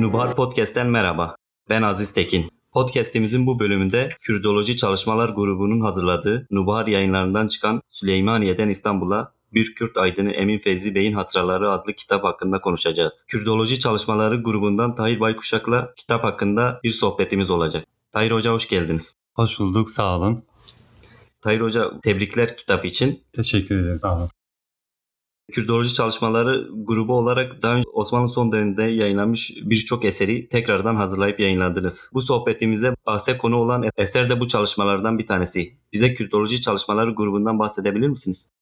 Nubhar Podcast'ten merhaba. Ben Aziz Tekin. Podcast'imizin bu bölümünde Kürdoloji Çalışmalar Grubu'nun hazırladığı Nubhar yayınlarından çıkan Süleymaniye'den İstanbul'a bir Kürt aydını Emin Feyzi Bey'in Hatıraları adlı kitap hakkında konuşacağız. Kürdoloji Çalışmaları grubundan Tahir Baykuşak'la kitap hakkında bir sohbetimiz olacak. Tahir Hoca hoş geldiniz. Hoş bulduk, sağ olun. Tahir Hoca tebrikler kitap için. Teşekkür ederim, sağ olun. Kürdoloji çalışmaları grubu olarak daha önce Osmanlı son döneminde yayınlanmış birçok eseri tekrardan hazırlayıp yayınladınız. Bu sohbetimize bahse konu olan eser de bu çalışmalardan bir tanesi. Bize Kürdoloji çalışmaları grubundan bahsedebilir misiniz?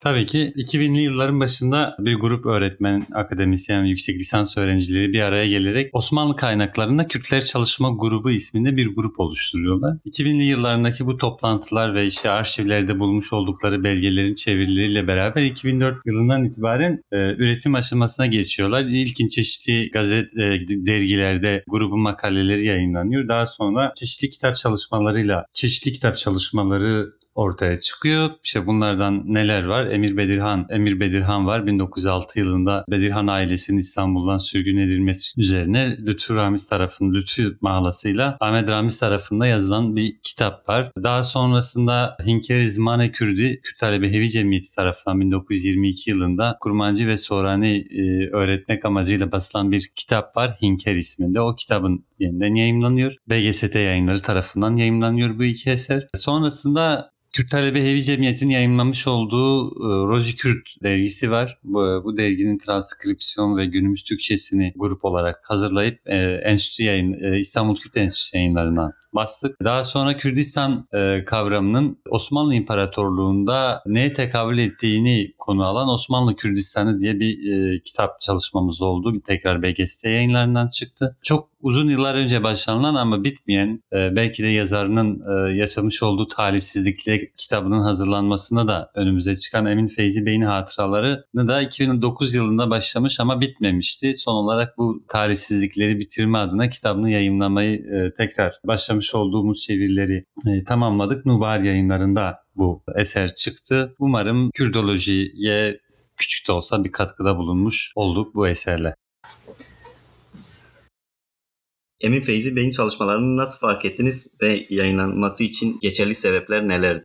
Tabii ki 2000'li yılların başında bir grup öğretmen, akademisyen yüksek lisans öğrencileri bir araya gelerek Osmanlı kaynaklarında Kürtler Çalışma Grubu isminde bir grup oluşturuyorlar. 2000'li yıllarındaki bu toplantılar ve işte arşivlerde bulmuş oldukları belgelerin çevirileriyle beraber 2004 yılından itibaren e, üretim aşamasına geçiyorlar. İlkin çeşitli gazet, e, dergilerde grubun makaleleri yayınlanıyor. Daha sonra çeşitli kitap çalışmalarıyla, çeşitli kitap çalışmaları ortaya çıkıyor. İşte bunlardan neler var? Emir Bedirhan, Emir Bedirhan var. 1906 yılında Bedirhan ailesinin İstanbul'dan sürgün edilmesi üzerine Lütfü Ramiz tarafının Lütfü mağlasıyla Ahmet Ramiz tarafında yazılan bir kitap var. Daha sonrasında Hinkeri Zmane Kürdi Kürt Talebe Hevi Cemiyeti tarafından 1922 yılında Kurmancı ve Sorani e, öğretmek amacıyla basılan bir kitap var Hinker isminde. O kitabın yeniden yayımlanıyor. BGST yayınları tarafından yayımlanıyor bu iki eser. Sonrasında Kürt Talebe Hevi Cemiyeti'nin yayınlamış olduğu e, Roji Kürt dergisi var. Bu, bu derginin transkripsiyon ve günümüz Türkçesini grup olarak hazırlayıp e, enstitü yayın, e, İstanbul Kürt Enstitüsü yayınlarından bastık. Daha sonra Kürdistan e, kavramının Osmanlı İmparatorluğu'nda neye tekabül ettiğini konu alan Osmanlı Kürdistanı diye bir e, kitap çalışmamız oldu. Tekrar BGST yayınlarından çıktı. Çok uzun yıllar önce başlanılan ama bitmeyen e, belki de yazarının e, yaşamış olduğu talihsizlikle kitabının hazırlanmasına da önümüze çıkan Emin Feyzi Bey'in hatıralarını da 2009 yılında başlamış ama bitmemişti. Son olarak bu talihsizlikleri bitirme adına kitabını yayınlamayı e, tekrar başlamış olduğumuz çevirileri e, tamamladık. Nubar yayınlarında bu eser çıktı. Umarım Kürdolojiye küçük de olsa bir katkıda bulunmuş olduk bu eserle. Emin Feyzi Bey'in çalışmalarını nasıl fark ettiniz ve yayınlanması için geçerli sebepler nelerdi?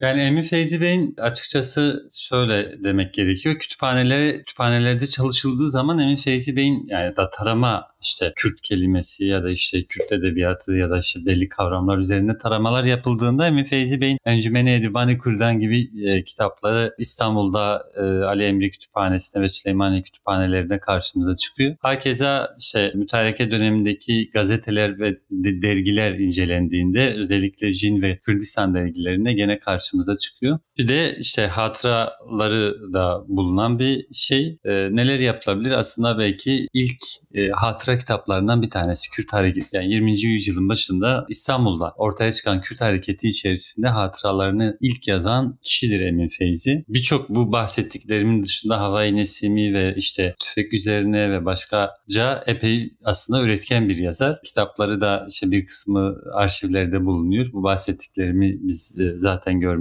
Yani Emin Feyzi Bey'in açıkçası şöyle demek gerekiyor. Kütüphanelere, kütüphanelerde çalışıldığı zaman Emin Feyzi Bey'in yani da tarama işte Kürt kelimesi ya da işte Kürt edebiyatı ya da işte belli kavramlar üzerinde taramalar yapıldığında Emin Feyzi Bey'in Encümeni Edibani Kürdan gibi e, kitapları İstanbul'da e, Ali Emri Kütüphanesi'nde ve Süleymaniye Kütüphanelerinde karşımıza çıkıyor. Hakeza işte mütareke dönemindeki gazeteler ve de, dergiler incelendiğinde özellikle Jin ve Kürdistan dergilerinde gene karşımıza çıkıyor. Bir de işte hatıraları da bulunan bir şey. E, neler yapılabilir? Aslında belki ilk e, hatıra kitaplarından bir tanesi Kürt Hareketi. Yani 20. yüzyılın başında İstanbul'da ortaya çıkan Kürt Hareketi içerisinde hatıralarını ilk yazan kişidir Emin Feyzi. Birçok bu bahsettiklerimin dışında Havai Nesimi ve işte tüfek üzerine ve başkaca epey aslında üretken bir yazar. Kitapları da işte bir kısmı arşivlerde bulunuyor. Bu bahsettiklerimi biz e, zaten görmüştük.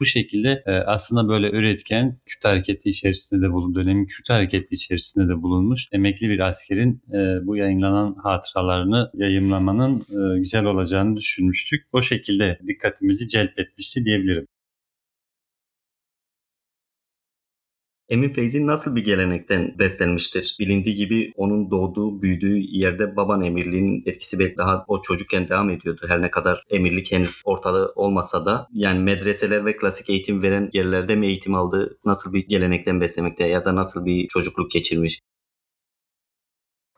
Bu şekilde e, aslında böyle üretken Kürt Hareketi içerisinde de bulun, dönemin Kürt Hareketi içerisinde de bulunmuş emekli bir askerin e, bu yayınlanan hatıralarını yayımlamanın e, güzel olacağını düşünmüştük. O şekilde dikkatimizi celbetmişti diyebilirim. Emin Feyzi nasıl bir gelenekten beslenmiştir? Bilindiği gibi onun doğduğu, büyüdüğü yerde baban emirliğinin etkisi belki daha o çocukken devam ediyordu. Her ne kadar emirlik henüz ortada olmasa da yani medreseler ve klasik eğitim veren yerlerde mi eğitim aldı? Nasıl bir gelenekten beslemekte ya da nasıl bir çocukluk geçirmiş?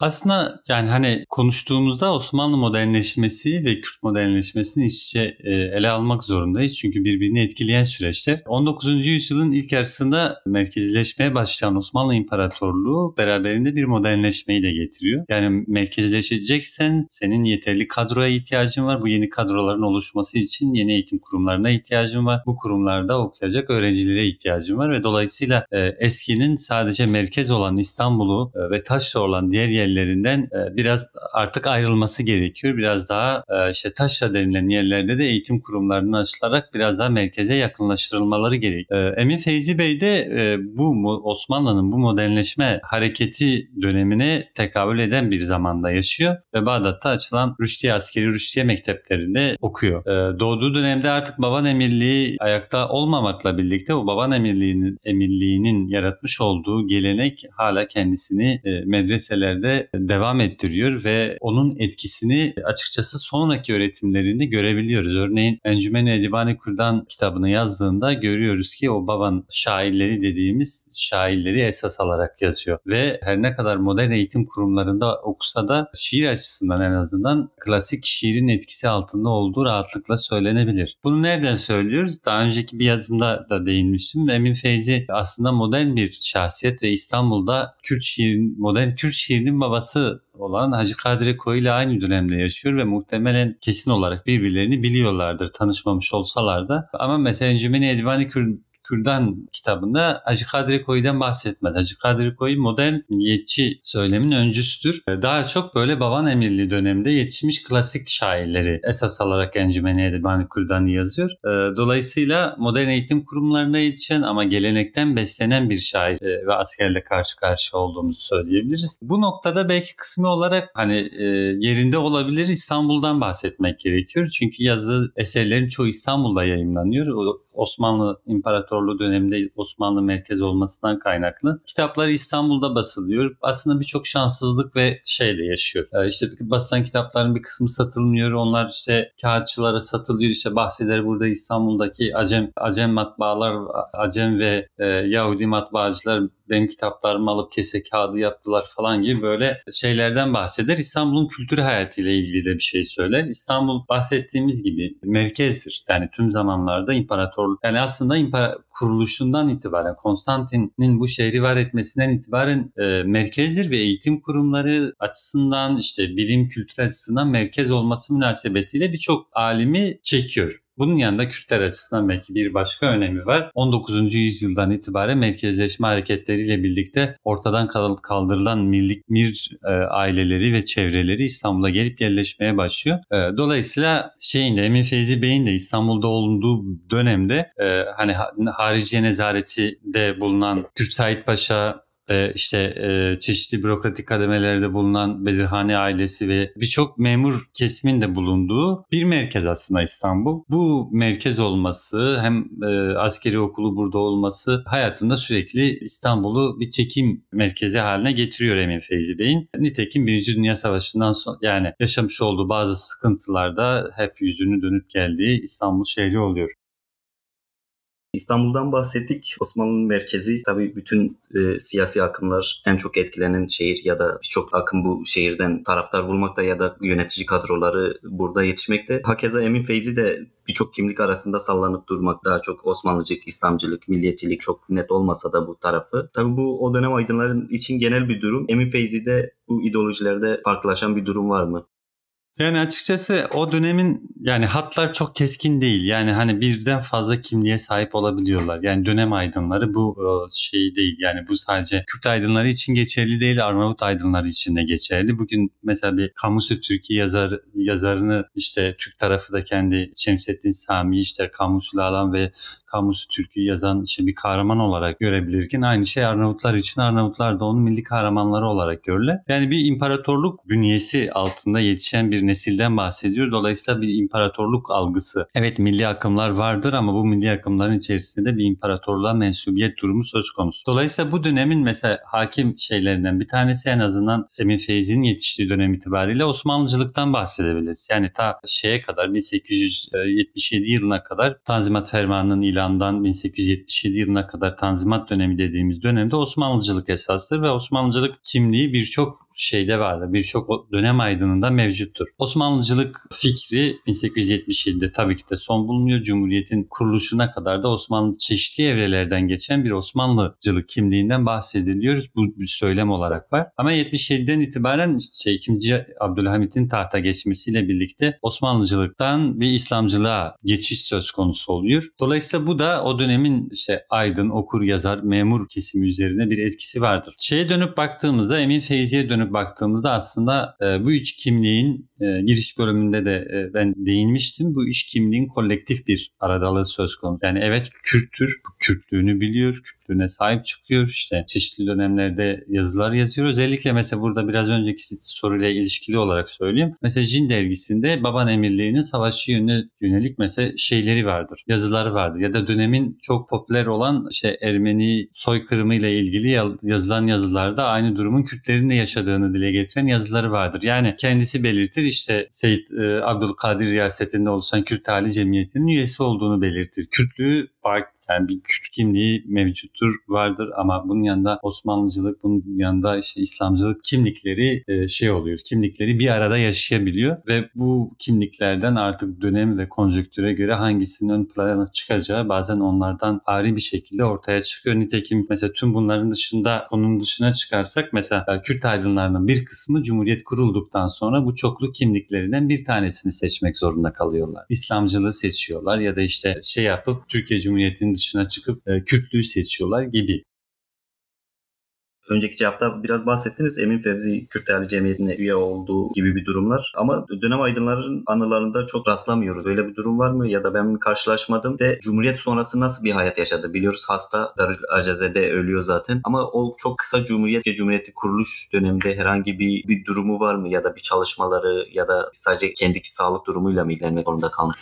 Aslında yani hani konuştuğumuzda Osmanlı modernleşmesi ve Kürt modernleşmesini iç içe e, ele almak zorundayız. Çünkü birbirini etkileyen süreçler. 19. yüzyılın ilk yarısında merkezileşmeye başlayan Osmanlı İmparatorluğu beraberinde bir modernleşmeyi de getiriyor. Yani merkezileşeceksen senin yeterli kadroya ihtiyacın var. Bu yeni kadroların oluşması için yeni eğitim kurumlarına ihtiyacın var. Bu kurumlarda okuyacak öğrencilere ihtiyacın var ve dolayısıyla e, eskinin sadece merkez olan İstanbul'u e, ve taşra olan diğer yerleri yerlerinden e, biraz artık ayrılması gerekiyor. Biraz daha e, işte taşra denilen yerlerde de eğitim kurumlarını açılarak biraz daha merkeze yakınlaştırılmaları gerekiyor. Emin Feyzi Bey de bu Osmanlı'nın bu modernleşme hareketi dönemine tekabül eden bir zamanda yaşıyor ve Bağdat'ta açılan Rüştiye askeri Rüştiye mekteplerinde okuyor. Doğduğu dönemde artık baban emirliği ayakta olmamakla birlikte o baban emirliğinin emirliğinin yaratmış olduğu gelenek hala kendisini e, devam ettiriyor ve onun etkisini açıkçası sonraki öğretimlerinde görebiliyoruz. Örneğin Encümen-i Edibani Kur'dan kitabını yazdığında görüyoruz ki o baban şairleri dediğimiz şairleri esas alarak yazıyor. Ve her ne kadar modern eğitim kurumlarında okusa da şiir açısından en azından klasik şiirin etkisi altında olduğu rahatlıkla söylenebilir. Bunu nereden söylüyoruz? Daha önceki bir yazımda da değinmiştim. Emin Feyzi aslında modern bir şahsiyet ve İstanbul'da Kürt şiirin, modern Kürt şiirinin babası olan Hacı Kadri Koyu ile aynı dönemde yaşıyor ve muhtemelen kesin olarak birbirlerini biliyorlardır tanışmamış olsalar da. Ama mesela Encümeni Edivani Kürt Kürdan kitabında Hacı Kadri Koyu'dan bahsetmez. Hacı Kadri Koyu modern milliyetçi söylemin öncüsüdür. Daha çok böyle Baban Emirli döneminde yetişmiş klasik şairleri esas alarak Encümeni Edebani Kürdan'ı yazıyor. Ee, dolayısıyla modern eğitim kurumlarına yetişen ama gelenekten beslenen bir şair e, ve askerle karşı karşıya olduğumuzu söyleyebiliriz. Bu noktada belki kısmi olarak hani e, yerinde olabilir İstanbul'dan bahsetmek gerekiyor. Çünkü yazı eserlerin çoğu İstanbul'da yayınlanıyor. Osmanlı İmparatorluğu döneminde Osmanlı merkez olmasından kaynaklı. Kitapları İstanbul'da basılıyor. Aslında birçok şanssızlık ve şey de yaşıyor. Ee, işte basılan kitapların bir kısmı satılmıyor. Onlar işte kağıtçılara satılıyor. İşte bahseder burada İstanbul'daki Acem Acem matbaalar, Acem ve e, Yahudi matbaacılar benim kitaplarımı alıp kese kağıdı yaptılar falan gibi böyle şeylerden bahseder. İstanbul'un kültür hayatıyla ilgili de bir şey söyler. İstanbul bahsettiğimiz gibi merkezdir. Yani tüm zamanlarda imparatorluk. Yani aslında impar kuruluşundan itibaren Konstantin'in bu şehri var etmesinden itibaren e, merkezdir ve eğitim kurumları açısından işte bilim kültür açısından merkez olması münasebetiyle birçok alimi çekiyor. Bunun yanında Kürtler açısından belki bir başka önemi var. 19. yüzyıldan itibaren merkezleşme hareketleriyle birlikte ortadan kaldırılan millik mir e, aileleri ve çevreleri İstanbul'a gelip yerleşmeye başlıyor. E, dolayısıyla şeyin de Emin Feyzi Bey'in de İstanbul'da olduğu dönemde e, hani hariciye nezareti de bulunan Kürt Said Paşa e, işte e, çeşitli bürokratik kademelerde bulunan Bedirhane ailesi ve birçok memur kesimin de bulunduğu bir merkez aslında İstanbul. Bu merkez olması hem e, askeri okulu burada olması hayatında sürekli İstanbul'u bir çekim merkezi haline getiriyor Emin Feyzi Bey'in. Nitekim Birinci Dünya Savaşı'ndan sonra yani yaşamış olduğu bazı sıkıntılarda hep yüzünü dönüp geldiği İstanbul şehri oluyor. İstanbul'dan bahsettik. Osmanlı'nın merkezi tabii bütün e, siyasi akımlar en çok etkilenen şehir ya da birçok akım bu şehirden taraftar bulmakta ya da yönetici kadroları burada yetişmekte. Hakeza Emin Feyzi de birçok kimlik arasında sallanıp durmak daha çok Osmanlıcılık, İslamcılık, milliyetçilik çok net olmasa da bu tarafı. Tabii bu o dönem aydınların için genel bir durum. Emin Feyzi'de bu ideolojilerde farklılaşan bir durum var mı? Yani açıkçası o dönemin yani hatlar çok keskin değil. Yani hani birden fazla kimliğe sahip olabiliyorlar. Yani dönem aydınları bu e, şey değil. Yani bu sadece Kürt aydınları için geçerli değil, Arnavut aydınları için de geçerli. Bugün mesela bir Kamusu Türkiye yazar yazarını işte Türk tarafı da kendi Şemsettin Sami işte Kamusu Lalan ve Kamusu Türkiye yazan işte bir kahraman olarak görebilirken aynı şey Arnavutlar için Arnavutlar da onun milli kahramanları olarak görürler. Yani bir imparatorluk bünyesi altında yetişen bir nesilden bahsediyor. Dolayısıyla bir imparatorluk algısı. Evet milli akımlar vardır ama bu milli akımların içerisinde bir imparatorluğa mensubiyet durumu söz konusu. Dolayısıyla bu dönemin mesela hakim şeylerinden bir tanesi en azından Emin Feyzi'nin yetiştiği dönem itibariyle Osmanlıcılıktan bahsedebiliriz. Yani ta şeye kadar 1877 yılına kadar Tanzimat Fermanı'nın ilanından 1877 yılına kadar Tanzimat dönemi dediğimiz dönemde Osmanlıcılık esastır ve Osmanlıcılık kimliği birçok şeyde vardı. Birçok dönem aydınında mevcuttur. Osmanlıcılık fikri 1877'de tabii ki de son bulunuyor. Cumhuriyet'in kuruluşuna kadar da Osmanlı çeşitli evrelerden geçen bir Osmanlıcılık kimliğinden bahsediliyor. Bu bir söylem olarak var. Ama 77'den itibaren şey, 2. Abdülhamit'in tahta geçmesiyle birlikte Osmanlıcılıktan bir İslamcılığa geçiş söz konusu oluyor. Dolayısıyla bu da o dönemin işte aydın, okur, yazar, memur kesimi üzerine bir etkisi vardır. Şeye dönüp baktığımızda Emin Feyzi'ye dönüp dönüp baktığımızda aslında e, bu üç kimliğin e, giriş bölümünde de e, ben değinmiştim. Bu üç kimliğin kolektif bir aradalığı söz konusu. Yani evet Kürttür, Kürtlüğünü biliyor, Kürtlüğüne sahip çıkıyor. İşte çeşitli dönemlerde yazılar yazıyor. Özellikle mesela burada biraz önceki soruyla ilişkili olarak söyleyeyim. Mesela Jin dergisinde Baban Emirliği'nin savaşı yönüne, yönelik mesela şeyleri vardır. Yazıları vardır. Ya da dönemin çok popüler olan işte Ermeni soykırımı ile ilgili yazılan yazılarda aynı durumun Kürtlerin de yaşadığını dile getiren yazıları vardır. Yani kendisi belirtir işte Seyit e, Abdülkadir riyasetinde oluşan Kürt Hali Cemiyeti'nin üyesi olduğunu belirtir. Kürtlüğü yani bir Kürt kimliği mevcuttur, vardır ama bunun yanında Osmanlıcılık, bunun yanında işte İslamcılık kimlikleri e, şey oluyor. Kimlikleri bir arada yaşayabiliyor ve bu kimliklerden artık dönem ve konjüktüre göre hangisinin ön plana çıkacağı bazen onlardan ayrı bir şekilde ortaya çıkıyor. Nitekim mesela tüm bunların dışında konunun dışına çıkarsak mesela Kürt aydınlarının bir kısmı Cumhuriyet kurulduktan sonra bu çoklu kimliklerinden bir tanesini seçmek zorunda kalıyorlar. İslamcılığı seçiyorlar ya da işte şey yapıp Türkiye Cumhuriyeti'nin dışına çıkıp e, Kürtlüğü seçiyorlar gibi. Önceki cevapta biraz bahsettiniz. Emin Fevzi Kürt Değerli Cemiyeti'ne üye olduğu gibi bir durumlar. Ama dönem aydınların anılarında çok rastlamıyoruz. Öyle bir durum var mı? Ya da ben karşılaşmadım. De Cumhuriyet sonrası nasıl bir hayat yaşadı? Biliyoruz hasta Darül Aceze'de ölüyor zaten. Ama o çok kısa Cumhuriyet ve Cumhuriyeti kuruluş döneminde herhangi bir, bir durumu var mı? Ya da bir çalışmaları ya da sadece kendi sağlık durumuyla mı ilgilenmek zorunda kalmış?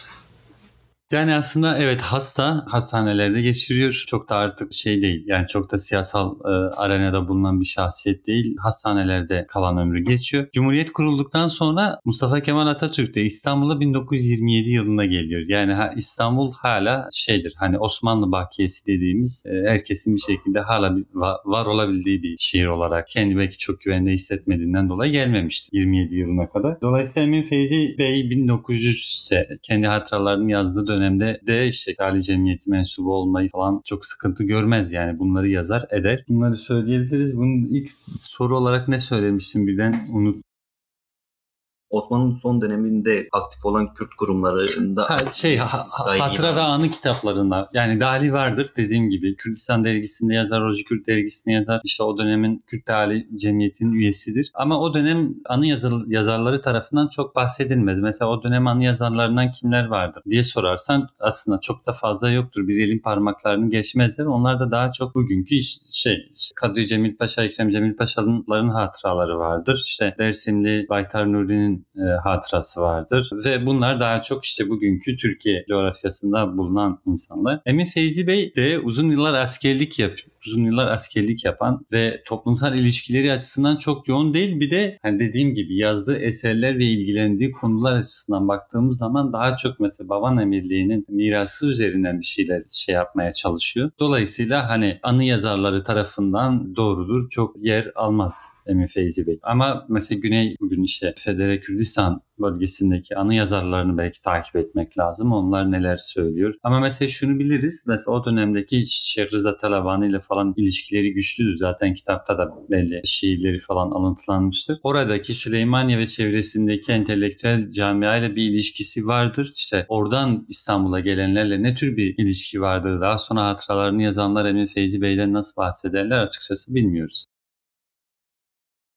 Yani aslında evet hasta hastanelerde geçiriyor. Çok da artık şey değil yani çok da siyasal e, arenada bulunan bir şahsiyet değil. Hastanelerde kalan ömrü geçiyor. Cumhuriyet kurulduktan sonra Mustafa Kemal Atatürk de İstanbul'a 1927 yılında geliyor. Yani ha, İstanbul hala şeydir hani Osmanlı bakiyesi dediğimiz e, herkesin bir şekilde hala bir, var, var olabildiği bir şehir olarak kendi belki çok güvende hissetmediğinden dolayı gelmemişti 27 yılına kadar. Dolayısıyla Emin Feyzi Bey 1900 kendi hatıralarını yazdığı dönem dönemde de işte Ali Cemiyeti mensubu olmayı falan çok sıkıntı görmez yani bunları yazar eder. Bunları söyleyebiliriz. Bunun ilk soru olarak ne söylemiştim birden unut Osmanlı'nın son döneminde aktif olan Kürt kurumlarında ha, şey ha, hatıra ve anı kitaplarında yani Dali vardır dediğim gibi Kürdistan dergisinde yazar, Roji Kürt dergisinde yazar. İşte o dönemin Kürt Dali Cemiyeti'nin üyesidir. Ama o dönem anı yazar, yazarları tarafından çok bahsedilmez. Mesela o dönem anı yazarlarından kimler vardır diye sorarsan aslında çok da fazla yoktur. Bir elin parmaklarını geçmezler. Onlar da daha çok bugünkü şey Kadri Cemil Paşa, İkrem Cemil Paşa'ların hatıraları vardır. İşte Dersimli Baytar Nuri'nin e, hatırası vardır. Ve bunlar daha çok işte bugünkü Türkiye coğrafyasında bulunan insanlar. Emin Feyzi Bey de uzun yıllar askerlik yapıyor uzun yıllar askerlik yapan ve toplumsal ilişkileri açısından çok yoğun değil. Bir de hani dediğim gibi yazdığı eserler ve ilgilendiği konular açısından baktığımız zaman daha çok mesela baban emirliğinin mirası üzerinden bir şeyler şey yapmaya çalışıyor. Dolayısıyla hani anı yazarları tarafından doğrudur çok yer almaz Emin Feyzi Bey. Ama mesela Güney bugün işte Federe Kürdistan bölgesindeki anı yazarlarını belki takip etmek lazım. Onlar neler söylüyor. Ama mesela şunu biliriz. Mesela o dönemdeki Şehrizat Talabani ile falan ilişkileri güçlüdür. Zaten kitapta da belli şiirleri falan alıntılanmıştır. Oradaki Süleymaniye ve çevresindeki entelektüel camia ile bir ilişkisi vardır. İşte oradan İstanbul'a gelenlerle ne tür bir ilişki vardır? Daha sonra hatıralarını yazanlar Emin Feyzi Bey'den nasıl bahsederler açıkçası bilmiyoruz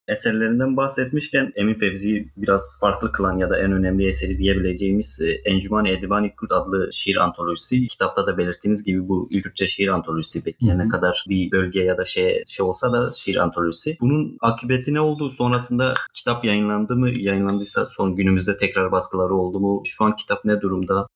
eserlerinden bahsetmişken Emin Fevzi'yi biraz farklı kılan ya da en önemli eseri diyebileceğimiz e, Encüman Edibani Kürt adlı şiir antolojisi. Kitapta da belirttiğiniz gibi bu ilk Kürtçe şiir antolojisi. Belki ne kadar bir bölge ya da şey, şey olsa da şiir antolojisi. Bunun akıbeti ne oldu? Sonrasında kitap yayınlandı mı? Yayınlandıysa son günümüzde tekrar baskıları oldu mu? Şu an kitap ne durumda?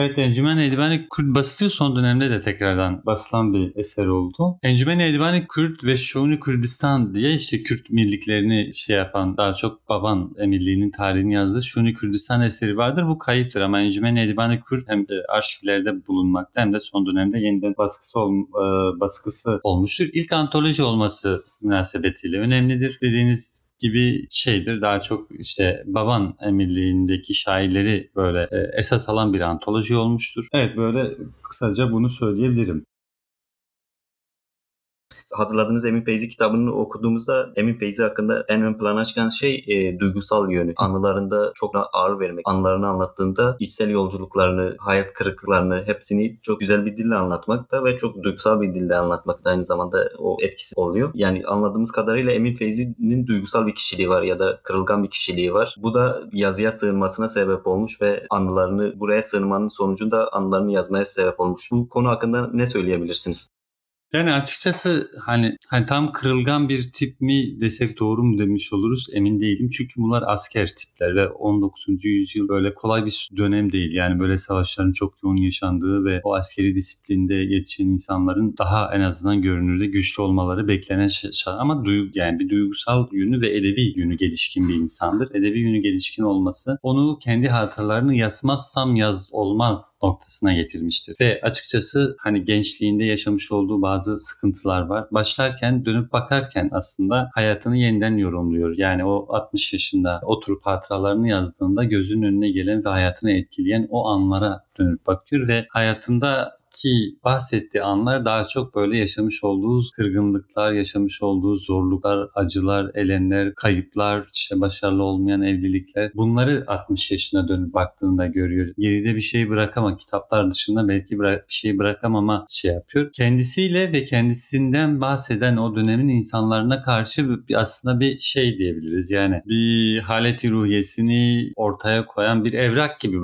Evet Encümen Edivani Kürt basılıyor son dönemde de tekrardan basılan bir eser oldu. Encümen Edivani Kürt ve Şouni Kürdistan diye işte Kürt milliklerini şey yapan daha çok baban emirliğinin tarihini yazdığı Şouni Kürdistan eseri vardır. Bu kayıptır ama Encümen Edivani Kürt hem de arşivlerde bulunmakta hem de son dönemde yeniden baskısı, ol, e, baskısı olmuştur. İlk antoloji olması münasebetiyle önemlidir. Dediğiniz gibi şeydir. Daha çok işte Baban emirliğindeki şairleri böyle e, esas alan bir antoloji olmuştur. Evet böyle kısaca bunu söyleyebilirim. Hazırladığınız Emin Feyzi kitabını okuduğumuzda Emin Feyzi hakkında en ön plana çıkan şey e, duygusal yönü. Anılarında çok ağır vermek. Anılarını anlattığında içsel yolculuklarını, hayat kırıklıklarını hepsini çok güzel bir dille anlatmakta ve çok duygusal bir dille anlatmakta aynı zamanda o etkisi oluyor. Yani anladığımız kadarıyla Emin Feyzi'nin duygusal bir kişiliği var ya da kırılgan bir kişiliği var. Bu da yazıya sığınmasına sebep olmuş ve anılarını buraya sığınmanın sonucunda anılarını yazmaya sebep olmuş. Bu konu hakkında ne söyleyebilirsiniz? Yani açıkçası hani, hani tam kırılgan bir tip mi desek doğru mu demiş oluruz emin değilim. Çünkü bunlar asker tipler ve 19. yüzyıl böyle kolay bir dönem değil. Yani böyle savaşların çok yoğun yaşandığı ve o askeri disiplinde yetişen insanların daha en azından görünürde güçlü olmaları beklenen şey. Ama duygu, yani bir duygusal yönü ve edebi yönü gelişkin bir insandır. Edebi yönü gelişkin olması onu kendi hatalarını yazmazsam yaz olmaz noktasına getirmiştir. Ve açıkçası hani gençliğinde yaşamış olduğu bazı bazı sıkıntılar var. Başlarken dönüp bakarken aslında hayatını yeniden yorumluyor. Yani o 60 yaşında oturup hatıralarını yazdığında gözünün önüne gelen ve hayatını etkileyen o anlara dönüp bakıyor ve hayatında ki bahsettiği anlar daha çok böyle yaşamış olduğu kırgınlıklar, yaşamış olduğu zorluklar, acılar, elemler, kayıplar, işte başarılı olmayan evlilikler. Bunları 60 yaşına dönüp baktığında görüyor. Geride bir şey bırakama, kitaplar dışında belki bir şey bırakamama şey yapıyor. Kendisiyle ve kendisinden bahseden o dönemin insanlarına karşı bir, aslında bir şey diyebiliriz. Yani bir haleti ruhiyesini ortaya koyan bir evrak gibi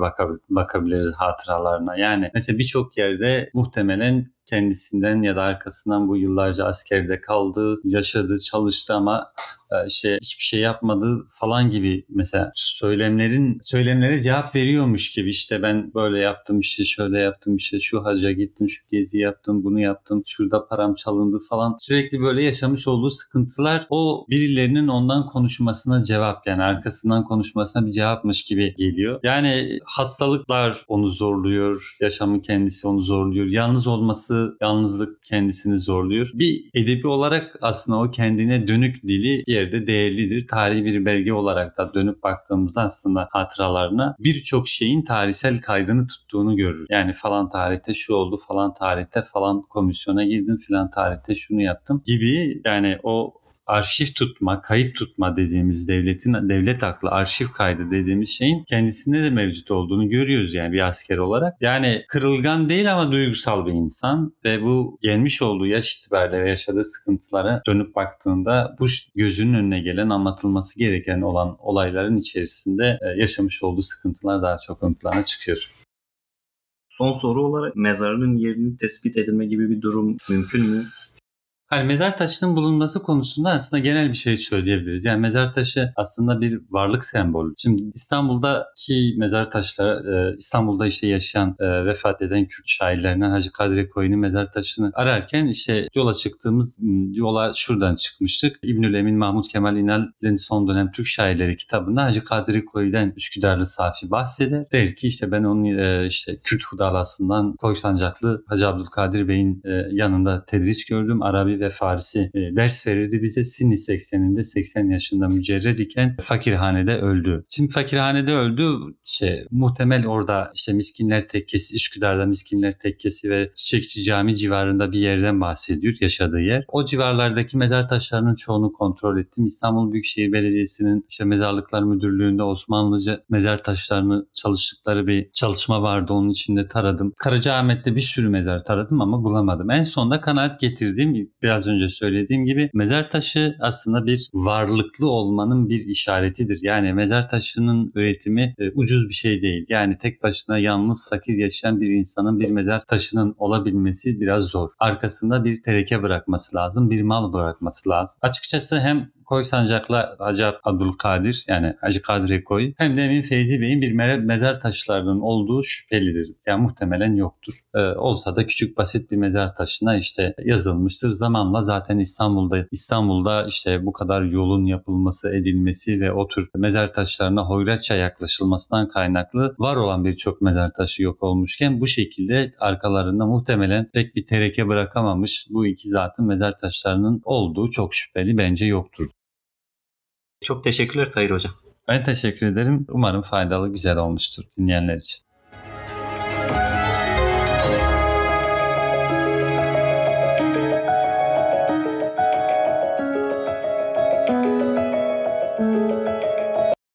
bakabiliriz hatıralarına. Yani mesela birçok yerde muhtemelen kendisinden ya da arkasından bu yıllarca askerde kaldı, yaşadı, çalıştı ama e, işte hiçbir şey yapmadı falan gibi mesela söylemlerin söylemlere cevap veriyormuş gibi işte ben böyle yaptım işte şöyle yaptım işte şu hacca gittim şu gezi yaptım bunu yaptım şurada param çalındı falan sürekli böyle yaşamış olduğu sıkıntılar o birilerinin ondan konuşmasına cevap yani arkasından konuşmasına bir cevapmış gibi geliyor. Yani hastalıklar onu zorluyor, yaşamın kendisi onu zorluyor, yalnız olması yalnızlık kendisini zorluyor. Bir edebi olarak aslında o kendine dönük dili bir yerde değerlidir. Tarihi bir belge olarak da dönüp baktığımızda aslında hatıralarına birçok şeyin tarihsel kaydını tuttuğunu görür. Yani falan tarihte şu oldu, falan tarihte falan komisyona girdim, filan tarihte şunu yaptım gibi yani o arşiv tutma, kayıt tutma dediğimiz devletin devlet aklı arşiv kaydı dediğimiz şeyin kendisinde de mevcut olduğunu görüyoruz yani bir asker olarak. Yani kırılgan değil ama duygusal bir insan ve bu gelmiş olduğu yaş itibariyle ve yaşadığı sıkıntılara dönüp baktığında bu gözünün önüne gelen anlatılması gereken olan olayların içerisinde e, yaşamış olduğu sıkıntılar daha çok ön plana çıkıyor. Son soru olarak mezarının yerini tespit edilme gibi bir durum mümkün mü? Hani mezar taşının bulunması konusunda aslında genel bir şey söyleyebiliriz. Yani mezar taşı aslında bir varlık sembolü. Şimdi İstanbul'daki mezar taşları, e, İstanbul'da işte yaşayan, e, vefat eden Kürt şairlerinden Hacı Kadri Koyun'un mezar taşını ararken işte yola çıktığımız yola şuradan çıkmıştık. İbnül Emin Mahmut Kemal İnal'in son dönem Türk şairleri kitabında Hacı Kadri Koyun'dan Üsküdarlı Safi bahseder. Der ki işte ben onun e, işte Kürt fudalasından Koy Sancaklı Hacı Abdülkadir Bey'in yanında tedris gördüm. Arabi ve Farisi e, ders verirdi bize. Sinni 80'inde 80 yaşında mücerred iken fakirhanede öldü. Şimdi fakirhanede öldü. Şey, muhtemel orada işte Miskinler Tekkesi, Üsküdar'da Miskinler Tekkesi ve Çiçekçi Cami civarında bir yerden bahsediyor yaşadığı yer. O civarlardaki mezar taşlarının çoğunu kontrol ettim. İstanbul Büyükşehir Belediyesi'nin işte mezarlıklar müdürlüğünde Osmanlıca mezar taşlarını çalıştıkları bir çalışma vardı. Onun içinde taradım. Karacaahmet'te bir sürü mezar taradım ama bulamadım. En sonunda kanaat getirdiğim biraz önce söylediğim gibi mezar taşı aslında bir varlıklı olmanın bir işaretidir. Yani mezar taşının üretimi e, ucuz bir şey değil. Yani tek başına yalnız fakir yaşayan bir insanın bir mezar taşının olabilmesi biraz zor. Arkasında bir tereke bırakması lazım, bir mal bırakması lazım. Açıkçası hem Koy Sancak'la Hacı Abdülkadir yani Hacı Kadri Koy hem de Emin Feyzi Bey'in bir mezar taşlarının olduğu şüphelidir. Yani muhtemelen yoktur. Ee, olsa da küçük basit bir mezar taşına işte yazılmıştır. Zamanla zaten İstanbul'da İstanbul'da işte bu kadar yolun yapılması, edilmesi ve o tür mezar taşlarına hoyratça yaklaşılmasından kaynaklı var olan birçok mezar taşı yok olmuşken bu şekilde arkalarında muhtemelen pek bir tereke bırakamamış bu iki zatın mezar taşlarının olduğu çok şüpheli bence yoktur. Çok teşekkürler Tahir Hocam. Ben teşekkür ederim. Umarım faydalı, güzel olmuştur dinleyenler için.